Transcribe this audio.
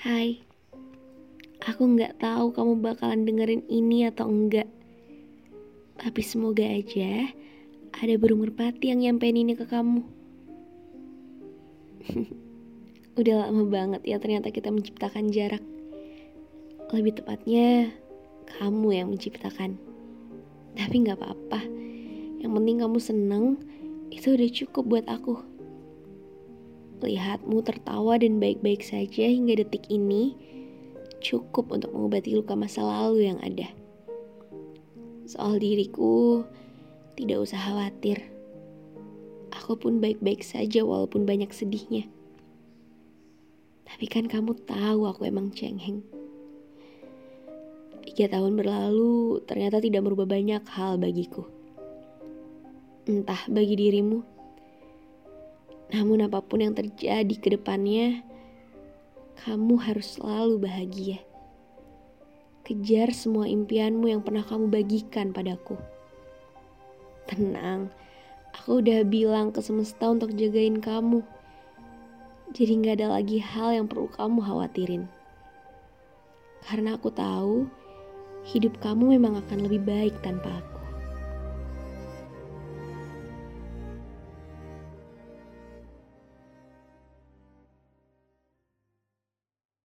Hai, aku nggak tahu kamu bakalan dengerin ini atau enggak. Tapi semoga aja ada burung merpati yang nyampein ini ke kamu. Udah lama banget ya ternyata kita menciptakan jarak. Lebih tepatnya, kamu yang menciptakan. Tapi nggak apa-apa. Yang penting kamu seneng, itu udah cukup buat aku. Lihatmu tertawa dan baik-baik saja hingga detik ini cukup untuk mengobati luka masa lalu yang ada. Soal diriku, tidak usah khawatir. Aku pun baik-baik saja walaupun banyak sedihnya. Tapi kan kamu tahu aku emang cengeng. Tiga tahun berlalu ternyata tidak merubah banyak hal bagiku. Entah bagi dirimu. Namun apa pun yang terjadi ke depannya, kamu harus selalu bahagia. Kejar semua impianmu yang pernah kamu bagikan padaku. Tenang, aku udah bilang ke semesta untuk jagain kamu. Jadi gak ada lagi hal yang perlu kamu khawatirin. Karena aku tahu hidup kamu memang akan lebih baik tanpa aku.